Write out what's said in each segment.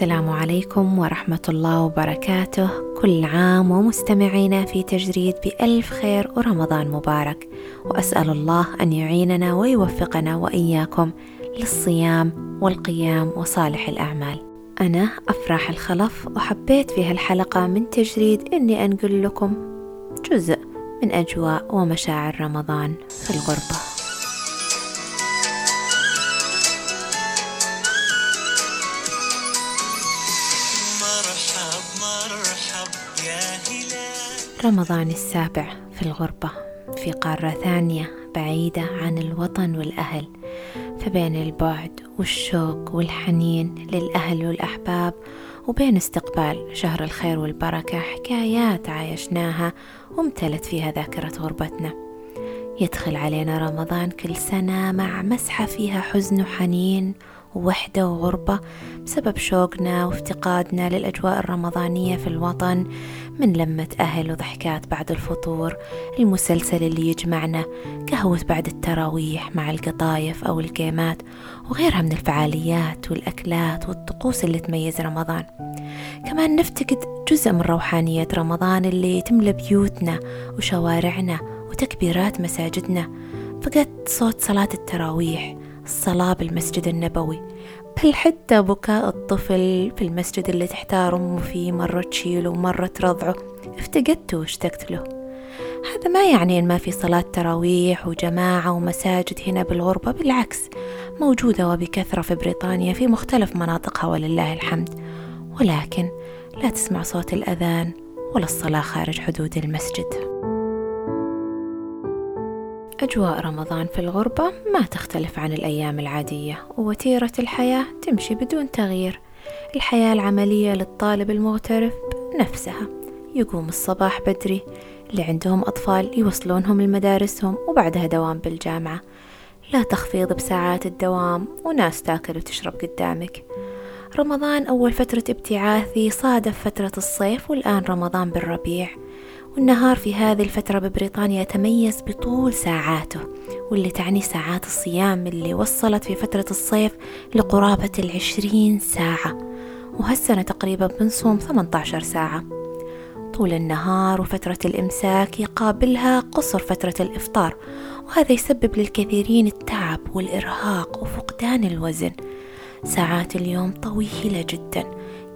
السلام عليكم ورحمة الله وبركاته. كل عام ومستمعينا في تجريد بألف خير ورمضان مبارك. وأسأل الله أن يعيننا ويوفقنا وإياكم للصيام والقيام وصالح الأعمال. أنا أفراح الخلف وحبيت في هالحلقة من تجريد أني أنقل لكم جزء من أجواء ومشاعر رمضان في الغربة. رمضان السابع في الغربة في قارة ثانية بعيدة عن الوطن والأهل. فبين البعد والشوق والحنين للأهل والأحباب وبين استقبال شهر الخير والبركة حكايات عايشناها وامتلت فيها ذاكرة غربتنا. يدخل علينا رمضان كل سنة مع مسحة فيها حزن وحنين ووحدة وغربة بسبب شوقنا وافتقادنا للأجواء الرمضانية في الوطن من لمة أهل وضحكات بعد الفطور المسلسل اللي يجمعنا قهوة بعد التراويح مع القطايف أو الجيمات وغيرها من الفعاليات والأكلات والطقوس اللي تميز رمضان. كمان نفتقد جزء من روحانية رمضان اللي تملى بيوتنا وشوارعنا وتكبيرات مساجدنا فقدت صوت صلاة التراويح الصلاة بالمسجد النبوي. بل حتى بكاء الطفل في المسجد اللي تحتار أمه فيه مرة تشيله ومرة ترضعه. افتقدته واشتقت له. هذا ما يعني أن ما في صلاة تراويح وجماعة ومساجد هنا بالغربة بالعكس موجودة وبكثرة في بريطانيا في مختلف مناطقها ولله الحمد. ولكن لا تسمع صوت الأذان ولا الصلاة خارج حدود المسجد. أجواء رمضان في الغربة ما تختلف عن الأيام العادية ووتيرة الحياة تمشي بدون تغيير. الحياة العملية للطالب المغترب نفسها يقوم الصباح بدري اللي عندهم أطفال يوصلونهم لمدارسهم وبعدها دوام بالجامعة. لا تخفيض بساعات الدوام وناس تاكل وتشرب قدامك. رمضان أول فترة ابتعاثي صادف فترة الصيف والآن رمضان بالربيع. والنهار في هذه الفترة ببريطانيا يتميز بطول ساعاته واللي تعني ساعات الصيام اللي وصلت في فترة الصيف لقرابة العشرين ساعة وهالسنة تقريبا بنصوم 18 ساعة. طول النهار وفترة الإمساك يقابلها قصر فترة الإفطار وهذا يسبب للكثيرين التعب والإرهاق وفقدان الوزن. ساعات اليوم طويلة جدا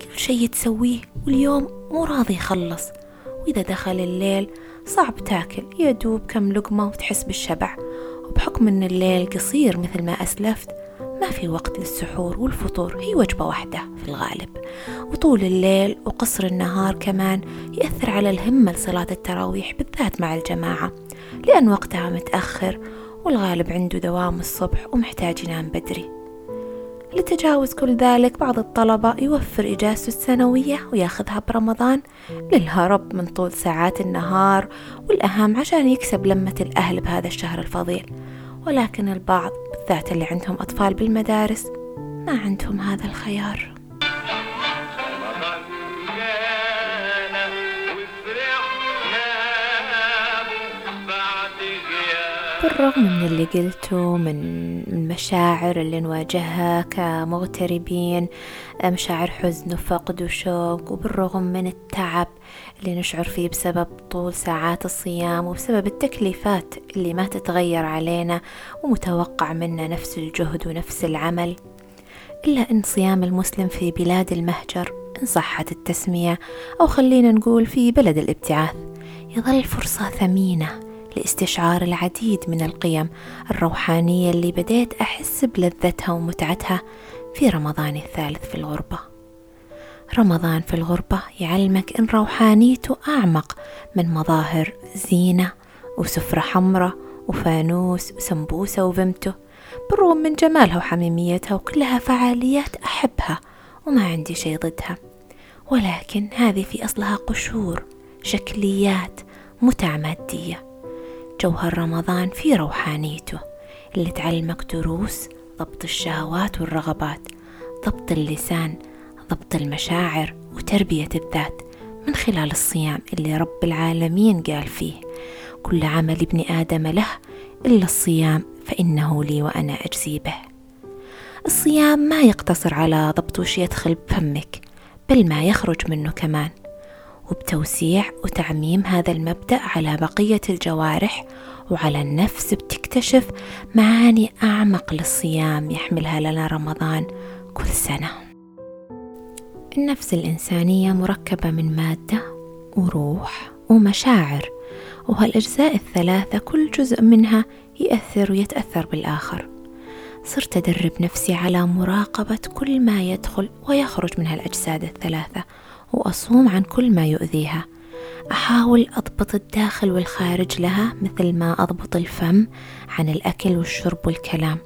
كل شيء تسويه واليوم مو راضي يخلص. وإذا دخل الليل صعب تاكل يدوب كم لقمة وتحس بالشبع. وبحكم أن الليل قصير مثل ما أسلفت ما في وقت للسحور والفطور هي وجبة واحدة في الغالب. وطول الليل وقصر النهار كمان يأثر على الهمة لصلاة التراويح بالذات مع الجماعة لأن وقتها متأخر والغالب عنده دوام الصبح ومحتاج ينام بدري. لتجاوز كل ذلك بعض الطلبة يوفر إجازته السنوية وياخذها برمضان. للهرب من طول ساعات النهار والأهم عشان يكسب لمة الأهل بهذا الشهر الفضيل. ولكن البعض بالذات اللي عندهم أطفال بالمدارس ما عندهم هذا الخيار. بالرغم من اللي قلته من المشاعر اللي نواجهها كمغتربين مشاعر حزن وفقد وشوق وبالرغم من التعب اللي نشعر فيه بسبب طول ساعات الصيام وبسبب التكليفات اللي ما تتغير علينا ومتوقع منا نفس الجهد ونفس العمل إلا أن صيام المسلم في بلاد المهجر إن صحت التسمية أو خلينا نقول في بلد الابتعاث يظل فرصة ثمينة لاستشعار العديد من القيم الروحانية اللي بديت أحس بلذتها ومتعتها في رمضان الثالث في الغربة. رمضان في الغربة يعلمك إن روحانيته أعمق من مظاهر زينة وسفرة حمرة وفانوس وسمبوسة وفمته بالرغم من جمالها وحميميتها وكلها فعاليات أحبها وما عندي شي ضدها. ولكن هذه في أصلها قشور شكليات متع مادية جوهر رمضان في روحانيته اللي تعلمك دروس ضبط الشهوات والرغبات ضبط اللسان ضبط المشاعر وتربية الذات من خلال الصيام اللي رب العالمين قال فيه. كل عمل ابن آدم له إلا الصيام فإنه لي وأنا أجزي به. الصيام ما يقتصر على ضبط وش يدخل بفمك بل ما يخرج منه كمان. وبتوسيع وتعميم هذا المبدأ على بقية الجوارح وعلى النفس بتكتشف معاني أعمق للصيام يحملها لنا رمضان كل سنة. النفس الإنسانية مركبة من مادة وروح ومشاعر وهالأجزاء الثلاثة كل جزء منها يأثر ويتأثر بالآخر. صرت أدرب نفسي على مراقبة كل ما يدخل ويخرج من هالأجساد الثلاثة وأصوم عن كل ما يؤذيها. أحاول أضبط الداخل والخارج لها مثل ما أضبط الفم عن الأكل والشرب والكلام.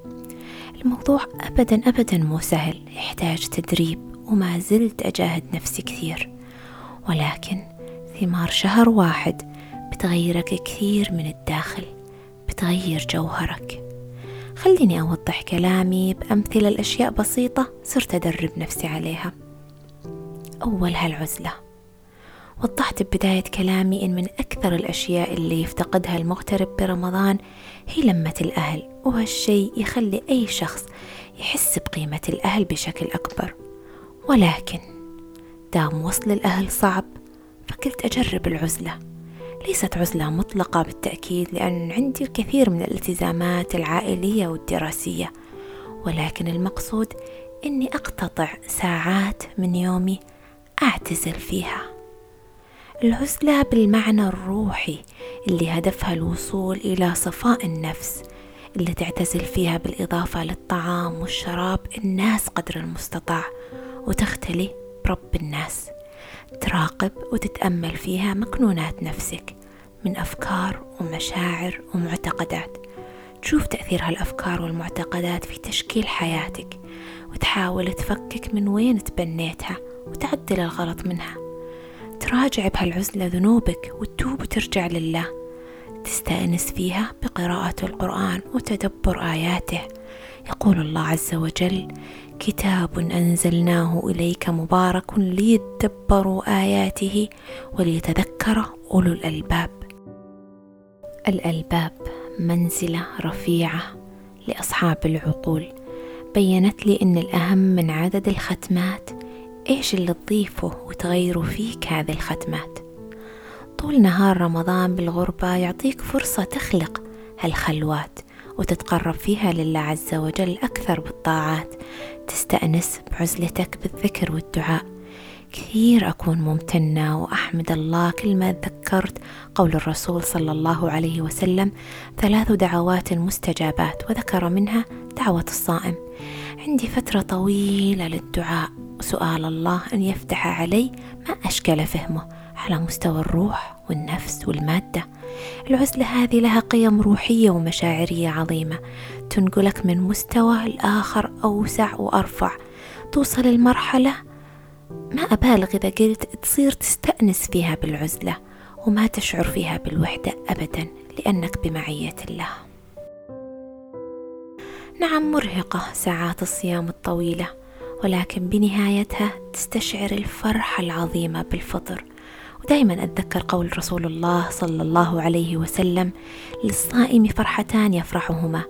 الموضوع أبدا أبدا مو سهل يحتاج تدريب وما زلت أجاهد نفسي كثير. ولكن ثمار شهر واحد بتغيرك كثير من الداخل بتغير جوهرك. خليني أوضح كلامي بأمثلة الأشياء بسيطة صرت أدرب نفسي عليها. أول هالعزلة. وضحت ببداية كلامي إن من أكثر الأشياء اللي يفتقدها المغترب برمضان هي لمة الأهل وهالشي يخلي أي شخص يحس بقيمة الأهل بشكل أكبر. ولكن دام وصل الأهل صعب فقلت أجرب العزلة. ليست عزلة مطلقة بالتأكيد لأن عندي الكثير من الالتزامات العائلية والدراسية. ولكن المقصود إني أقتطع ساعات من يومي أعتزل فيها. العزلة بالمعنى الروحي اللي هدفها الوصول إلى صفاء النفس اللي تعتزل فيها بالإضافة للطعام والشراب الناس قدر المستطاع وتختلي برب الناس. تراقب وتتأمل فيها مكنونات نفسك من أفكار ومشاعر ومعتقدات. تشوف تأثير هالأفكار والمعتقدات في تشكيل حياتك وتحاول تفكك من وين تبنيتها. وتعدل الغلط منها. تراجع بهالعزلة ذنوبك وتتوب وترجع لله. تستأنس فيها بقراءة القرآن وتدبر آياته. يقول الله عز وجل كتاب أنزلناه إليك مبارك ليدبروا آياته وليتذكر أولو الألباب. الألباب منزلة رفيعة لأصحاب العقول. بينت لي أن الأهم من عدد الختمات إيش اللي تضيفه وتغيره فيك هذه الختمات؟ طول نهار رمضان بالغربة يعطيك فرصة تخلق هالخلوات وتتقرب فيها لله عز وجل أكثر بالطاعات تستأنس بعزلتك بالذكر والدعاء. كثير أكون ممتنة وأحمد الله كل ما تذكرت قول الرسول صلى الله عليه وسلم ثلاث دعوات مستجابات وذكر منها دعوة الصائم عندي فترة طويلة للدعاء. وسؤال الله أن يفتح علي ما أشكل فهمه على مستوى الروح والنفس والمادة. العزلة هذه لها قيم روحية ومشاعرية عظيمة. تنقلك من مستوى لآخر أوسع وأرفع. توصل المرحلة ما أبالغ إذا قلت تصير تستأنس فيها بالعزلة وما تشعر فيها بالوحدة أبدا لأنك بمعية الله. نعم مرهقة ساعات الصيام الطويلة. ولكن بنهايتها تستشعر الفرحة العظيمة بالفطر. ودائما أتذكر قول رسول الله صلى الله عليه وسلم للصائم فرحتان يفرحهما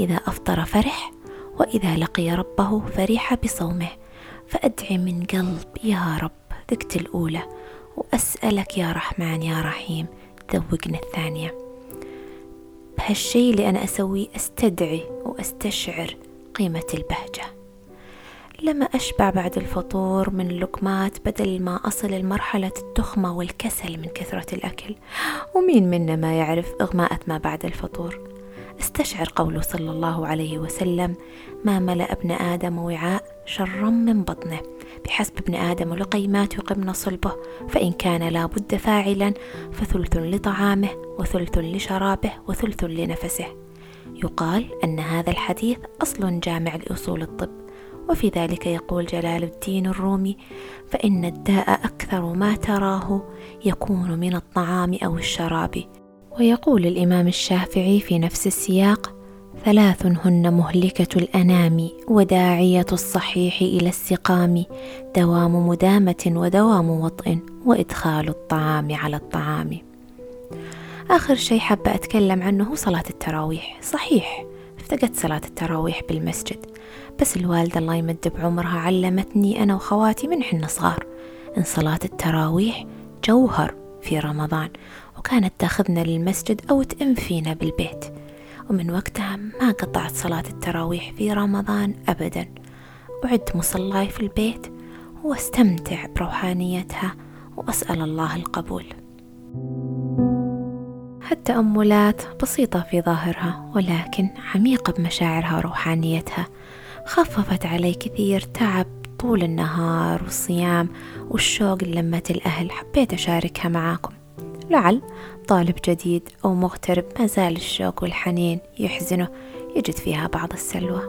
إذا أفطر فرح وإذا لقي ربه فرح بصومه. فأدعي من قلب يا رب ذقت الأولى وأسألك يا رحمن يا رحيم ذوقنا الثانية. بهالشي اللي أنا أسويه أستدعي وأستشعر قيمة البهجة. لما أشبع بعد الفطور من اللقمات بدل ما أصل لمرحلة التخمة والكسل من كثرة الأكل. ومين منا ما يعرف إغماءة ما بعد الفطور؟ استشعر قوله صلى الله عليه وسلم ما ملأ ابن آدم وعاء شرا من بطنه. بحسب ابن آدم لقيمات يقمن صلبه فإن كان لا بد فاعلا فثلث لطعامه وثلث لشرابه وثلث لنفسه. يقال أن هذا الحديث أصل جامع لأصول الطب. وفي ذلك يقول جلال الدين الرومي فإن الداء أكثر ما تراه يكون من الطعام أو الشراب. ويقول الإمام الشافعي في نفس السياق ثلاث هن مهلكة الأنام وداعية الصحيح إلى السقام دوام مدامة ودوام وطئ وإدخال الطعام على الطعام. آخر شيء حابة أتكلم عنه صلاة التراويح. صحيح افتقدت صلاة التراويح بالمسجد. بس الوالدة الله يمد بعمرها علمتني أنا وخواتي من حنا صغار. إن صلاة التراويح جوهر في رمضان وكانت تاخذنا للمسجد أو تأم فينا بالبيت. ومن وقتها ما قطعت صلاة التراويح في رمضان أبدا. وعدت مصلاي في البيت واستمتع بروحانيتها وأسأل الله القبول. التأملات بسيطة في ظاهرها ولكن عميقة بمشاعرها وروحانيتها. خففت علي كثير تعب طول النهار والصيام والشوق للمة الأهل. حبيت أشاركها معاكم. لعل طالب جديد أو مغترب ما زال الشوق والحنين يحزنه يجد فيها بعض السلوى.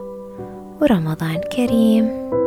ورمضان كريم.